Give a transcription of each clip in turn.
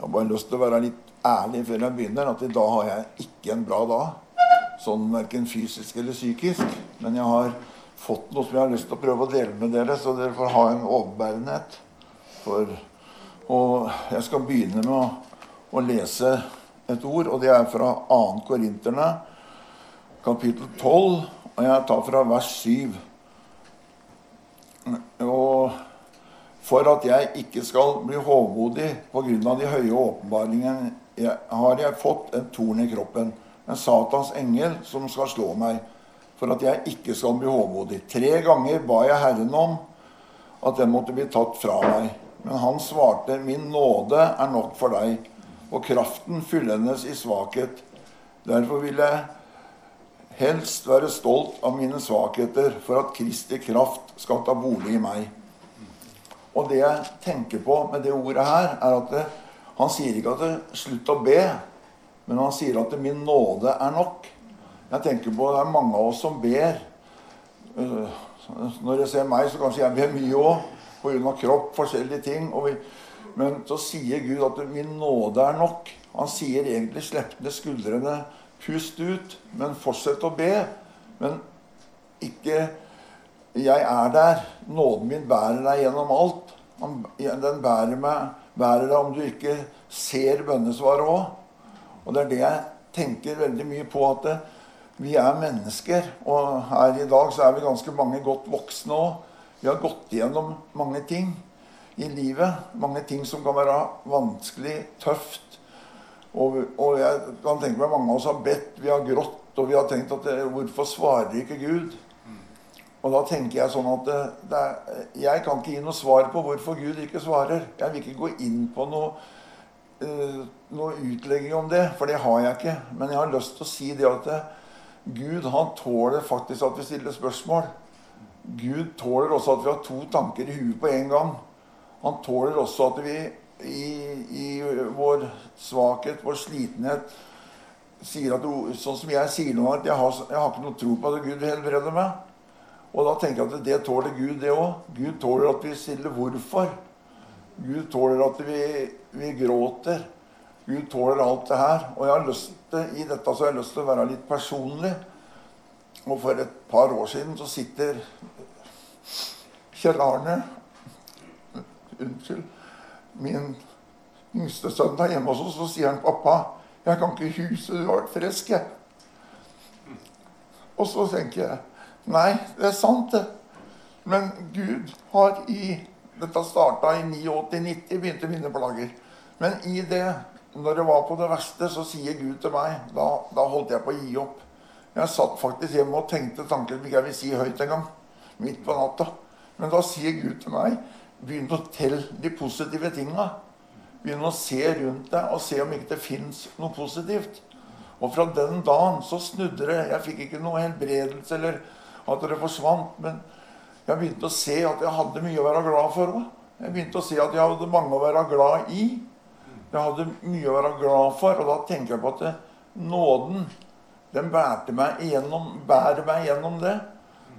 Jeg har bare lyst til å være litt ærlig før jeg begynner, at i dag har jeg ikke en bra dag. Sånn verken fysisk eller psykisk. Men jeg har fått noe som jeg har lyst til å prøve å dele med dere, så dere får ha en overbærenhet. For, og jeg skal begynne med å, å lese et ord, og det er fra 2. Korinterne, kapittel 12, og jeg tar fra vers 7. Og for at jeg ikke skal bli hovmodig pga. de høye åpenbaringene, har jeg fått en torn i kroppen, en Satans engel som skal slå meg, for at jeg ikke skal bli hovmodig. Tre ganger ba jeg Herren om at den måtte bli tatt fra meg. Men han svarte, min nåde er nok for deg, og kraften fyllendes i svakhet. Derfor vil jeg helst være stolt av mine svakheter, for at Kristi kraft skal ta bolig i meg. Og det jeg tenker på med det ordet her, er at det, han sier ikke at det, 'slutt å be', men han sier at det, 'min nåde er nok'. Jeg tenker på Det er mange av oss som ber. Når jeg ser meg, så kanskje jeg ber mye òg, pga. kropp, forskjellige ting. Vi, men så sier Gud at 'min nåde er nok'. Han sier egentlig 'slipp ned skuldrene', pust ut, men fortsett å be'. Men ikke jeg er der. Nåden min bærer deg gjennom alt. Den bærer, meg, bærer deg om du ikke ser bønnesvaret òg. Og det er det jeg tenker veldig mye på. At det, vi er mennesker. Og her i dag så er vi ganske mange godt voksne òg. Vi har gått igjennom mange ting i livet. Mange ting som kan være vanskelig, tøft. Og, og jeg kan tenke meg mange av oss har bedt, vi har grått, og vi har tenkt at hvorfor svarer ikke Gud? Og da tenker jeg sånn at det, det er, jeg kan ikke gi noe svar på hvorfor Gud ikke svarer. Jeg vil ikke gå inn på noe, uh, noe utlegging om det, for det har jeg ikke. Men jeg har lyst til å si det at det, Gud han tåler faktisk at vi stiller spørsmål. Gud tåler også at vi har to tanker i huet på en gang. Han tåler også at vi i, i vår svakhet, vår slitenhet, sier at sånn som jeg sier nå, at jeg har, jeg har ikke noe tro på at Gud helbreder meg. Og da tenker jeg at det tåler Gud, det òg. Gud tåler at vi stiller hvorfor. Gud tåler at vi, vi, gråter. Gud tåler alt det her. Og jeg har lyst til, i dette så har jeg lyst til å være litt personlig. Og for et par år siden så sitter Kjell Arne Unnskyld. Min yngste sønn er hjemme hos oss, så sier han 'Pappa, jeg kan ikke huse du har vært frisk', jeg. Og så tenker jeg Nei, det er sant, det. Men Gud har i Dette starta i 89-90, begynte mine plager. Men i det, når det var på det verste, så sier Gud til meg Da, da holdt jeg på å gi opp. Jeg satt faktisk hjemme og tenkte tanker som ikke jeg vil si høyt engang. Midt på natta. Men da sier Gud til meg Begynn å telle de positive tinga. Begynn å se rundt deg og se om ikke det fins noe positivt. Og fra den dagen så snudde det. Jeg fikk ikke noe helbredelse eller at det forsvant. Men jeg begynte å se at jeg hadde mye å være glad for. Jeg begynte å se at jeg hadde mange å være glad i. Jeg hadde mye å være glad for. Og da tenker jeg på at det, nåden den bærte meg igjennom, bærer meg gjennom det.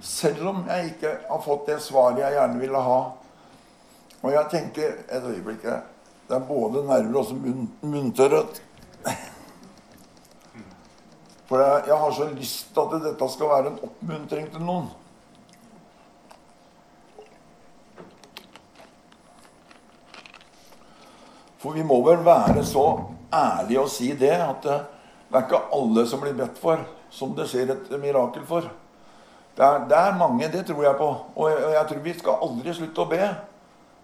Selv om jeg ikke har fått det svaret jeg gjerne ville ha. Og jeg tenker et øyeblikk Det er både nerver og munntørrhet. For jeg, jeg har så lyst til at dette skal være en oppmuntring til noen. For vi må vel være så ærlige og si det at det, det er ikke alle som blir bedt for, som det skjer et mirakel for. Det er, det er mange, det tror jeg på. Og jeg, jeg, tror vi skal aldri slutte å be.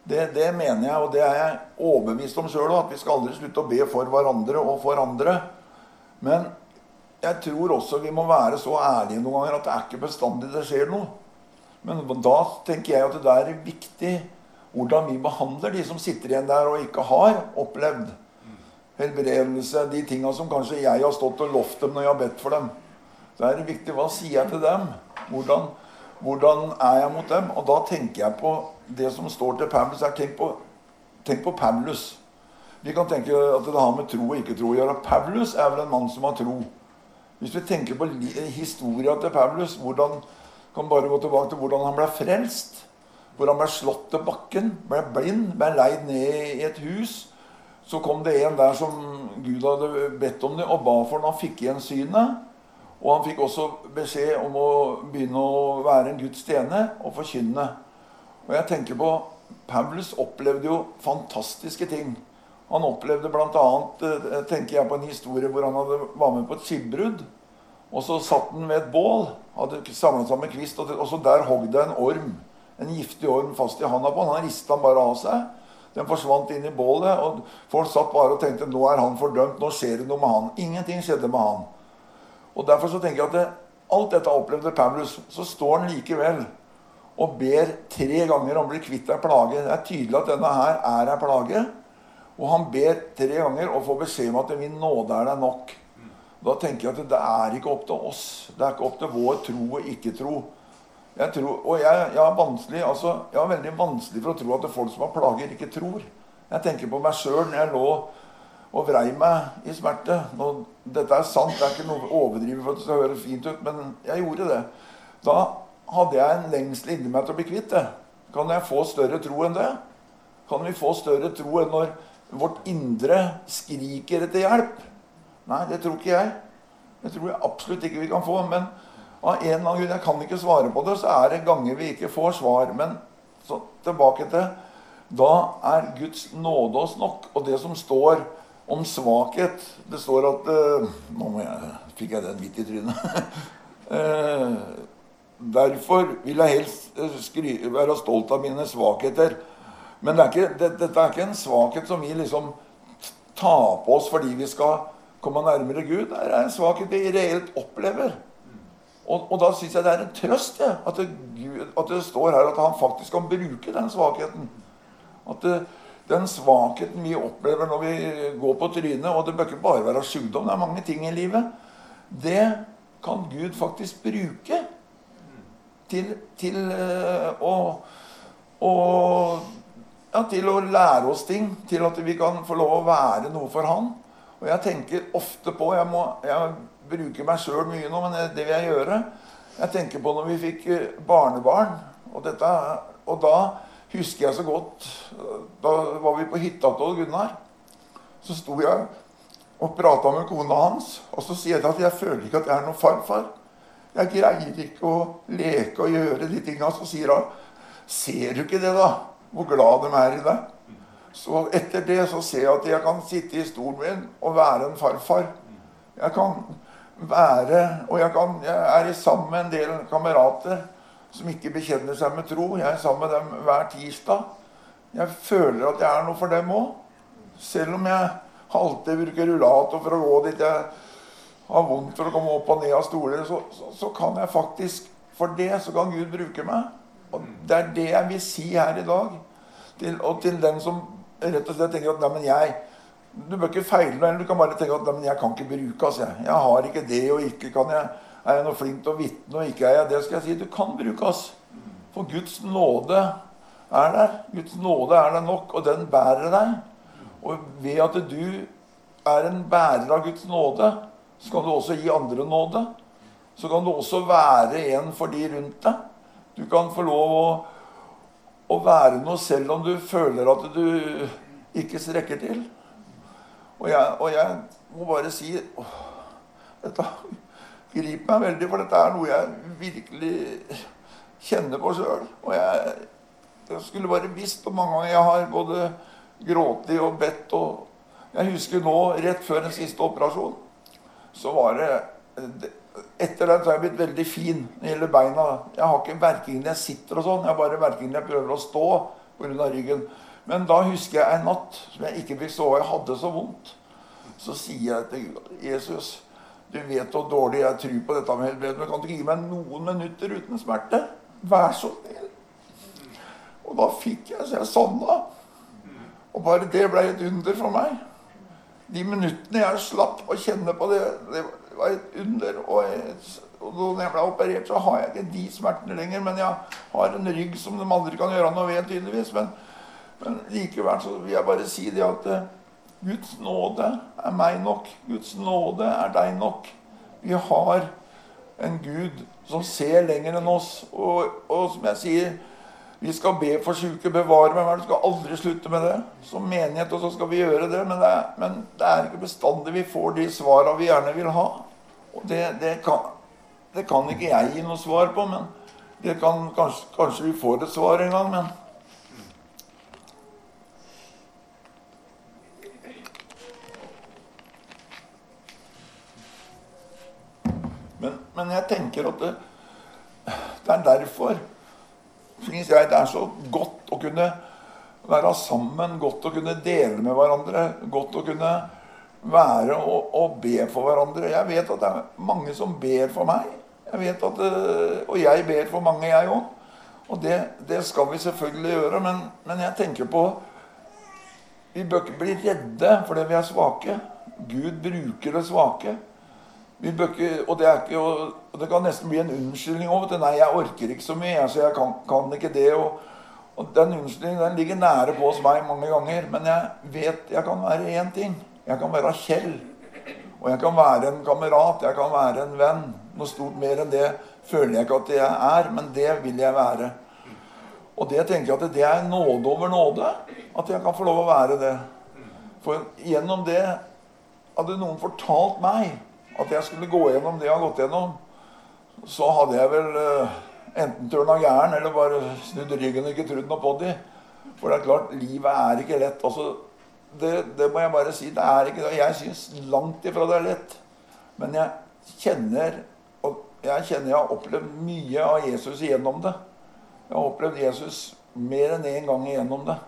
Det, det mener jeg, og det er jeg overbevist om sjøl òg, at vi skal aldri slutte å be for hverandre og for andre. Men jeg tror også vi må være så ærlige noen ganger at det er ikke bestandig det skjer noe. Men da tenker jeg at det er viktig hvordan vi behandler de som sitter igjen der og ikke har opplevd helbredelse. De tinga som kanskje jeg har stått og lovt dem når jeg har bedt for dem. Da er det viktig hva sier jeg til dem? Hvordan, hvordan er jeg mot dem? Og da tenker jeg på det som står til Paulus. her. tenk, på, tenk på Paulus. Vi kan tenke at det har med tro og ikke tro å gjøre. Paulus er vel en mann som har tro. Hvis vi tenker på historia til Paulus, hvordan, kan bare gå tilbake til hvordan han ble frelst. Hvor han ble slått til bakken, ble blind, ble leid ned i et hus. så kom det en der som Gud hadde bedt om det, og ba for han fikk igjen synet. Og han fikk også beskjed om å begynne å være en Guds tjener og forkynne. Og jeg tenker på Paulus opplevde jo fantastiske ting. Han opplevde bl.a. Eh, tenker jeg på en historie hvor han hadde, var med på et skipbrudd. Og så satt han ved et bål, hadde samla sammen kvist, og så der hogg det en orm. En giftig orm fast i handa på han. Han rista den bare av seg. Den forsvant inn i bålet, og folk satt bare og tenkte nå er han fordømt, nå skjer det noe med han. Ingenting skjedde med han. Og Derfor så tenker jeg at det, alt dette opplevde Paulus. Så står han likevel og ber tre ganger om å bli kvitt ei plage. Det er tydelig at denne her er ei plage. Og han ber tre ganger og får beskjed om at 'min nåde er deg nok'. Da tenker jeg at det er ikke opp til oss. Det er ikke opp til vår tro og ikke-tro. Jeg tror, og jeg, jeg, er vanskelig, altså, jeg er veldig vanskelig for å tro at folk som har plager, ikke tror. Jeg tenker på meg sjøl når jeg lå og vrei meg i smerte. Nå, dette er sant, det er ikke noe overdrivet for at det skal høres fint ut, men jeg gjorde det. Da hadde jeg en lengsel inni meg til å bli kvitt det. Kan jeg få større tro enn det? Kan vi få større tro enn når vårt indre skriker etter hjelp? Nei, det tror ikke jeg. Det tror jeg absolutt ikke vi kan få. Men av en eller annen grunn, jeg kan ikke svare på det, så er det ganger vi ikke får svar. Men så tilbake til Da er Guds nåde oss nok. Og det som står om svakhet Det står at uh, Nå jeg, fikk jeg den midt i trynet. uh, derfor vil jeg helst eh, skry, være stolt av mine svakheter. Men det er ikke, det, dette er ikke en svakhet som vi liksom tar på oss fordi vi skal komme nærmere Gud, det er en svakhet vi reelt opplever. Og, og da syns jeg det er en trøst ja, at, det, at, det, står her at han faktisk kan bruke den svakheten. At det, den svakheten vi opplever når vi går på trynet, og det bør ikke bare være sykdom, det er mange ting i livet, det kan Gud faktisk bruke til, til uh, å, å ja, til å lære oss ting. Til at vi kan få lov å være noe for Han. Og jeg tenker ofte på Jeg, må, jeg bruker meg sjøl mye nå, men det vil jeg gjøre. Jeg tenker på når vi fikk eh, barnebarn. Og, dette, og da husker jeg så godt Da var vi på hytta til Gunnar. Så sto jeg og prata med kona hans, og så sier jeg at jeg føler ikke at jeg er noen farfar. Jeg greier ikke å leke og gjøre de tinga. Så sier hun Ser du ikke det, da? Hvor glad de er i deg? Så etter det så ser jeg at jeg kan sitte i stolen min og være en farfar. Jeg kan være Og jeg, kan, jeg er sammen med en del kamerater som ikke bekjenner seg med tro. Jeg er sammen med dem hver tirsdag. Jeg føler at jeg er noe for dem òg. Selv om jeg alltid bruker rullator for å gå dit jeg har vondt for å komme opp og ned av stoler, så, så, så kan jeg faktisk For det så kan Gud bruke meg. Og det er det jeg vil si her i dag. Til, og til den som rett og slett tenker at nei, jeg Du bør ikke feile meg. Du kan bare tenke at nei, jeg kan ikke brukes. Jeg. jeg har ikke det, og ikke kan jeg Er jeg noe flink til å vitne, og ikke er jeg det, skal jeg si. Du kan brukes. For Guds nåde er der. Guds nåde er der nok, og den bærer deg. Og ved at du er en bærer av Guds nåde, så kan du også gi andre nåde. Så kan du også være en for de rundt deg. Du kan få lov å å være noe selv om du føler at du ikke strekker til. Og jeg, og jeg må bare si åh, Dette griper meg veldig, for dette er noe jeg virkelig kjenner på sjøl. Og jeg, jeg, skulle bare visst hvor mange ganger jeg har både grått og bedt. Og jeg husker nå, rett før den siste operasjonen, så var det etter den så har jeg blitt veldig fin når det gjelder beina. Jeg har ikke verking når jeg sitter og sånn. Jeg har bare verking når jeg prøver å stå pga. ryggen. Men da husker jeg en natt som jeg ikke fikk sove. Jeg hadde så vondt. Så sier jeg til Jesus, du vet hvor dårlig jeg tror på dette med helbredelse, men kan du ikke gi meg noen minutter uten smerte? Vær så snill. Og da fikk jeg så jeg sovna. Og bare det ble et under for meg. De minuttene jeg slapp å kjenne på det, det var et under. Og, og når jeg ble operert, så har jeg ikke de smertene lenger. Men jeg har en rygg som de andre kan gjøre noe ved, tydeligvis. Men, men, likevel så vil jeg bare si det at uh, Guds nåde er meg nok. Guds nåde er deg nok. Vi har en Gud som ser lenger enn oss. Og, og som jeg sier, Vi skal be for syke, bevare meg vel. skal aldri slutte med det. Som menighet og så skal vi gjøre det. Men det er, men det er ikke bestandig vi får de svara vi gjerne vil ha. Og det, det, kan, det, kan, ikke jeg gi noe svar på. Men det kan, kanskje, kanskje vi får et svar en gang. men... Men, men jeg tenker at det, det er derfor syns jeg det er så godt å kunne være sammen, godt å kunne dele med hverandre, godt å kunne være og, og be for hverandre. Jeg vet at det er mange som ber for meg. Jeg vet at, eh, Og jeg ber for mange, jeg òg. Og det, det, skal vi selvfølgelig gjøre. Men, men jeg tenker på Vi bør ikke bli redde fordi vi er svake. Gud bruker det svake. Ikke, og, det ikke, og, det kan nesten bli en unnskyldning òg. 'Nei, jeg orker ikke så mye, så jeg kan, kan ikke det'. Og, og Den unnskyldningen ligger nære på hos meg mange ganger. Men jeg vet jeg kan være én ting. Jeg kan være Kjell. Og jeg kan være en kamerat. Jeg kan være en venn. Noe stort mer enn det føler jeg ikke at jeg er, men det vil jeg være. Og det tenker jeg at det er nåde over nåde. At jeg kan få lov å være det. For gjennom det hadde noen fortalt meg at jeg skulle gå gjennom det jeg har gått gjennom, så hadde jeg vel uh, enten tørna gæren eller bare snudd ryggen og ikke trodd noe på det. For det er klart, livet er ikke lett. Altså, det, det, må jeg bare si. det er ikke det. Jeg syns langt ifra det er lett. Men jeg kjenner og jeg kjenner jeg har opplevd mye av Jesus igjennom det. Jeg har opplevd Jesus mer enn én gang igjennom det.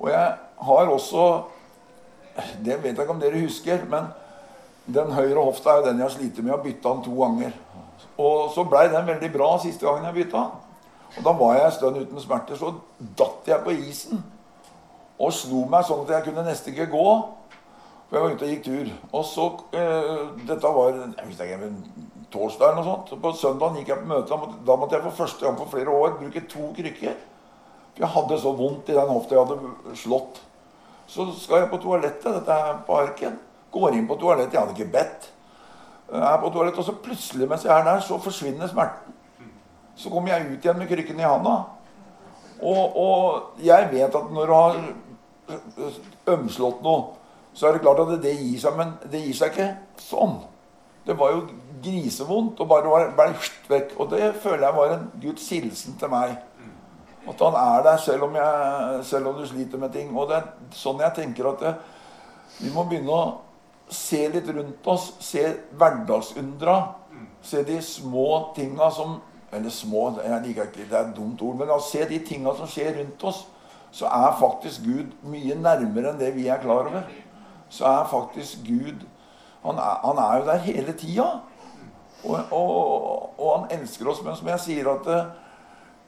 Og jeg har også Det vet jeg ikke om dere husker, men den høyre hofta er jo den jeg har slitt med Jeg har bytta den to ganger. Og så blei den veldig bra siste gangen jeg bytta. Og da var jeg en stund uten smerter. Så datt jeg på isen og slo meg sånn at jeg kunne nesten ikke gå. For jeg var ute og gikk tur. Og så øh, Dette var jeg visste ikke, en torsdag eller noe sånt. Så På søndag gikk jeg på møte. Da måtte, da måtte jeg for første gang på flere år bruke to krykker. For jeg hadde så vondt i den hofta jeg hadde slått. Så skal jeg på toalettet. Dette er på Arken. Går inn på toalettet. Jeg hadde ikke bedt. Er på toalettet, Og så plutselig mens jeg er der, så forsvinner smerten. Så kommer jeg ut igjen med krykken i handa. Og, og jeg vet at når du har ømslått noe, så er det klart at det gir seg, men det gir seg ikke sånn. Det var jo grisevondt og bare var, ble vekk. Og det føler jeg var en Guds hilsen til meg. At han er der selv om, jeg, selv om du sliter med ting. Og det er sånn jeg tenker at det, vi må begynne å se litt rundt oss, se hverdagsundra. Se de små tinga som Eller små, jeg liker ikke, det er et dumt ord. Men se de tinga som skjer rundt oss, så er faktisk Gud mye nærmere enn det vi er klar over. Så er faktisk Gud Han er, han er jo der hele tida. Og, og, og, han elsker oss. Men som jeg sier at det,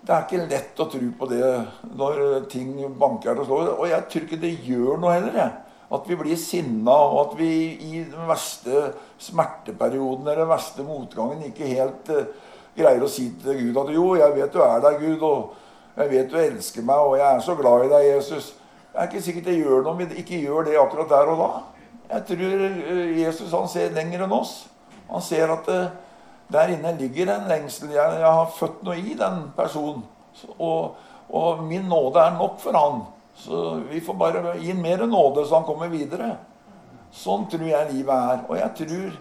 det er ikke lett å tro på det når ting banker og slår. Og jeg tror ikke det gjør noe heller. jeg. At vi blir sinna, og at vi i den verste smerteperioden eller den verste motgangen ikke helt uh, greier å si til Gud at 'Jo, jeg vet du er der, Gud, og jeg vet du elsker meg, og jeg er så glad i deg, Jesus'. Det er ikke sikkert det gjør noe om vi ikke gjør det akkurat der og da. Jeg tror uh, Jesus han ser lenger enn oss. Han ser at uh, der inne ligger en lengsel. Jeg, jeg, har født noe i den personen. Og, og min nåde er nok for han. Så vi får bare gi ham mer nåde, så han kommer videre. Sånn tror jeg livet er. Og jeg tror,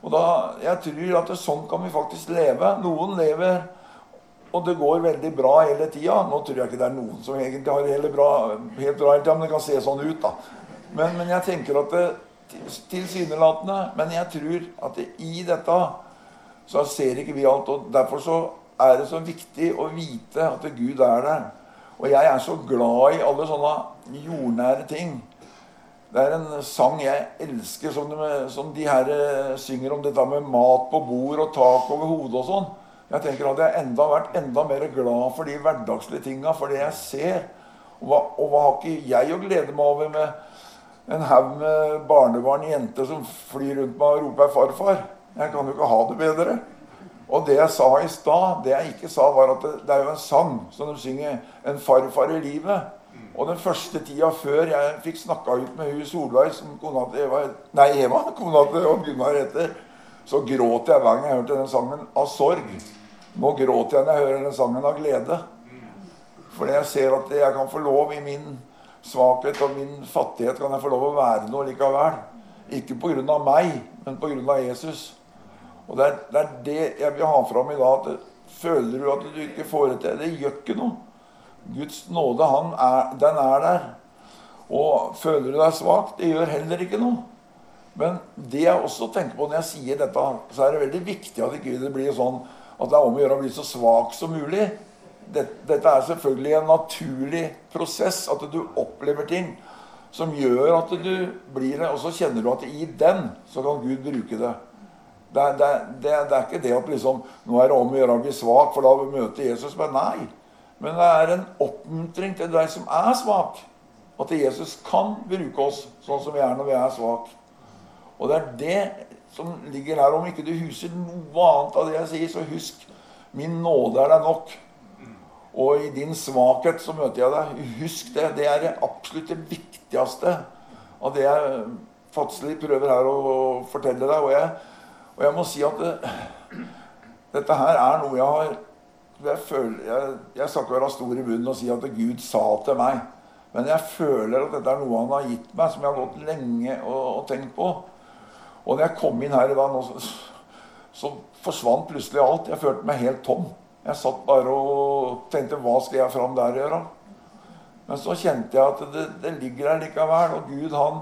og da, jeg tror at det, sånn kan vi faktisk leve. Noen lever og det går veldig bra hele tida. Nå tror jeg ikke det er noen som egentlig har det bra, helt bra hele tida, men det kan se sånn ut, da. Men, men jeg tenker at det tilsynelatende Men jeg tror at det, i dette så ser ikke vi alt. Og derfor så er det så viktig å vite at Gud er der. Og jeg er så glad i alle sånne jordnære ting. Det er en sang jeg elsker, som de, som de her eh, synger om dette med mat på bord og tak over hodet og sånn. Jeg tenker at jeg enda vært enda mer glad for de hverdagslige tinga, for det jeg ser. Og hva, og hva har ikke jeg å glede meg over med en haug med barnebarn, jenter som flyr rundt meg og roper 'farfar'? Jeg kan jo ikke ha det bedre. Og det jeg sa i stad, det jeg ikke sa, var at det, det, er jo en sang som de synger 'En farfar i livet'. Og den første tida før jeg fikk snakka ut med hun Solveig, som kona til Eva, nei, Eva, kona til Gunnar heter, så gråt jeg hver gang jeg hørte den sangen av sorg. Nå gråter jeg når jeg hører den sangen av glede. Fordi jeg ser at jeg kan få lov i min svakhet og min fattighet kan jeg få lov å være noe likevel. Ikke pga. meg, men pga. Jesus. Og det er, det er, det jeg vil ha fram i dag. at Føler du at du ikke får det til? Det gjør ikke noe. Guds nåde, er, den er der. Og føler du deg svak? Det gjør heller ikke noe. Men det jeg også tenker på når jeg sier dette, så er det veldig viktig at ikke det blir sånn at det er om å gjøre å bli så svak som mulig. Dette er selvfølgelig en naturlig prosess, at du opplever ting som gjør at du blir det. Og så kjenner du at i den så kan Gud bruke det. Det det, det, det er ikke det at liksom, nå er det om å gjøre å bli svak, for da møter Jesus. Men nei. Men det er en oppmuntring til deg som er svak. At Jesus kan bruke oss sånn som vi er når vi er svak. Og det er det som ligger her. Om ikke du husker noe annet av det jeg sier, så husk min nåde er deg nok. Og i din svakhet så møter jeg deg. Husk det. Det er det absolutt viktigste av det jeg fatselig prøver her å fortelle deg. Og jeg, og jeg må si at det, dette her er noe jeg har jeg, føler, jeg, jeg skal ikke være stor i bunnen og si at Gud sa til meg. Men jeg føler at dette er noe han har gitt meg, som jeg har gått lenge og, og tenkt på. Og når jeg kom inn her i dag, så, så forsvant plutselig alt. Jeg følte meg helt tom. Jeg satt bare og tenkte hva skal jeg fram der gjøre? Men så kjente jeg at det, det ligger der likevel. Og Gud, han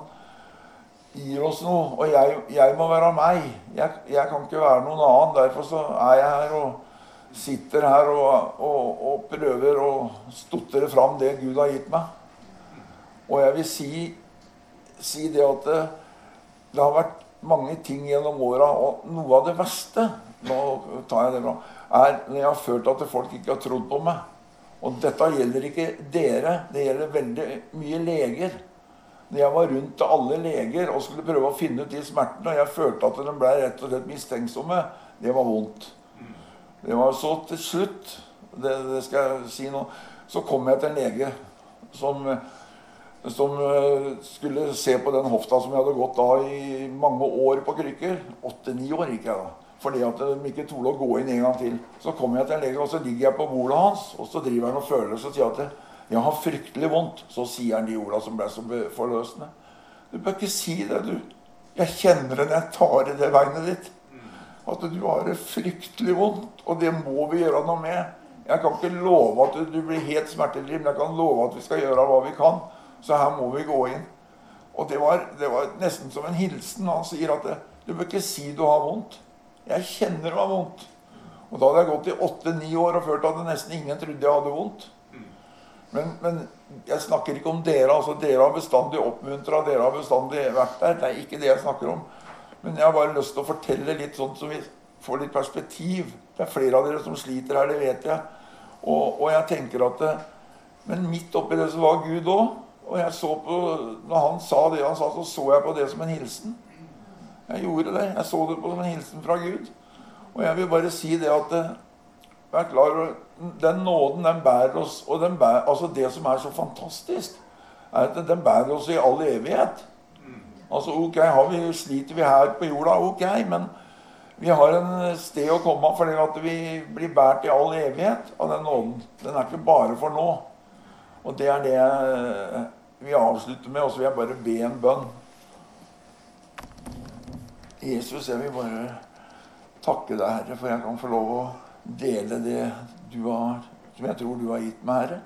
gir oss noe. Og jeg, jeg må være meg. Jeg, jeg, kan ikke være noen annen. Derfor så er jeg her og sitter her og, og, og prøver å stotre fram det Gud har gitt meg. Og jeg vil si, si det at det, det har vært mange ting gjennom åra, og noe av det verste Nå tar jeg det bra er når jeg har følt at folk ikke har trodd på meg. Og dette gjelder ikke dere, det gjelder veldig mye leger. Når jeg var rundt til alle leger og skulle prøve å finne ut de smertene, og jeg følte at de ble rett og slett mistenksomme, det var vondt. Det var så til slutt det, det skal jeg si nå, Så kom jeg til en lege som, som eh, skulle se på den hofta som jeg hadde gått da i mange år på krykker. Åtte-ni år gikk jeg da fordi at de ikke torde å gå inn en gang til. Så kom jeg til en lege, og så ligger jeg på bordet hans, og så driver han og føler, og så sier at jeg har fryktelig vondt. Så sier han de orda som ble så forløsende. Du bør ikke si det, du. Jeg kjenner det når jeg tar i det beinet ditt. At du har det fryktelig vondt, og det må vi gjøre noe med. Jeg kan ikke love at du blir helt smertefri, men jeg kan love at vi skal gjøre hva vi kan. Så her må vi gå inn. Og det var, det var nesten som en hilsen. Han sier at du bør ikke si du har vondt. Jeg kjenner det var vondt. Og da hadde jeg gått i åtte-ni år og følt at nesten ingen trodde jeg hadde vondt. Men, men, jeg snakker ikke om dere. altså Dere har bestandig oppmuntra, dere har bestandig vært der. Det er ikke det jeg snakker om. Men jeg har bare lyst til å fortelle litt sånn så vi får litt perspektiv. Det er flere av dere som sliter her, det vet jeg. Og, og jeg tenker at det, Men midt oppi det så var Gud òg. Og jeg så på, når han sa det han sa, så så jeg på det som en hilsen. Jeg gjorde det. Jeg så det på som en hilsen fra Gud. Og jeg vil bare si det at Vær klar over Den nåden, den bærer oss Og den bærer, altså det som er så fantastisk, er at den bærer oss i all evighet. Altså, ok, vi, Sliter vi her på jorda? Ok, men vi har en sted å komme fordi at vi blir båret i all evighet av den nåden. Den er ikke bare for nå. Og det er det vi avslutter med. Og så vil jeg bare be en bønn. Jesus, jeg vil bare takke deg, Herre, for jeg kan få lov å dele det du har, som jeg tror du har gitt meg, Herre.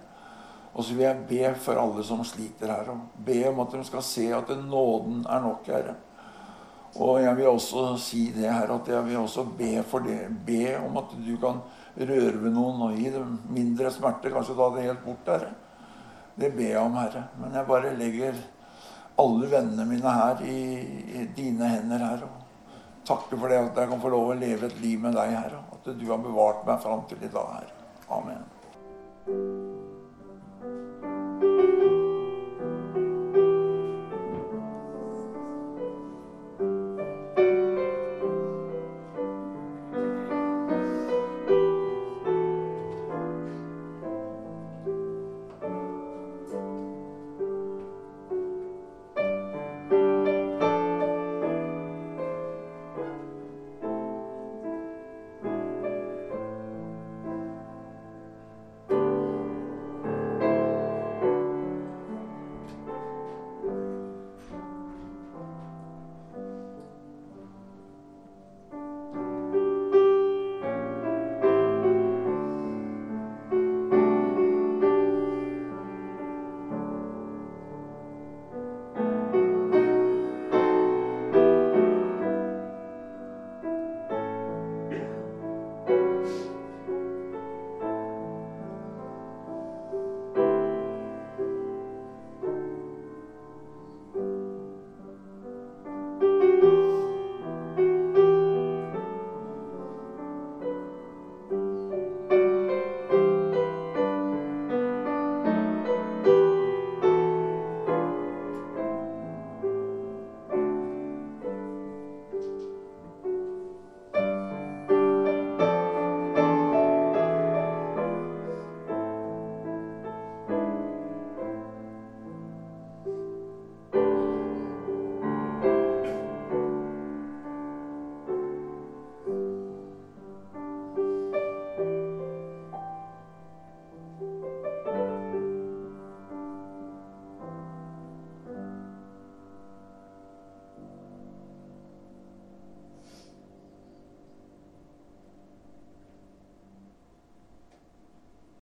Og så vil jeg be for alle som sliter her, og be om at de skal se at nåden er nok, Herre. Og jeg vil også si det her, at jeg vil også be for det. Be om at du kan røre ved noen og gi dem mindre smerte. Kanskje ta det helt bort, Herre. Det ber jeg om, Herre. Men jeg bare legger alle vennene mine her i, i dine hender, Herre Og takker for det at jeg kan få lov å leve et liv med deg, Herre. At du har bevart meg fram til i dag, Herre. Amen.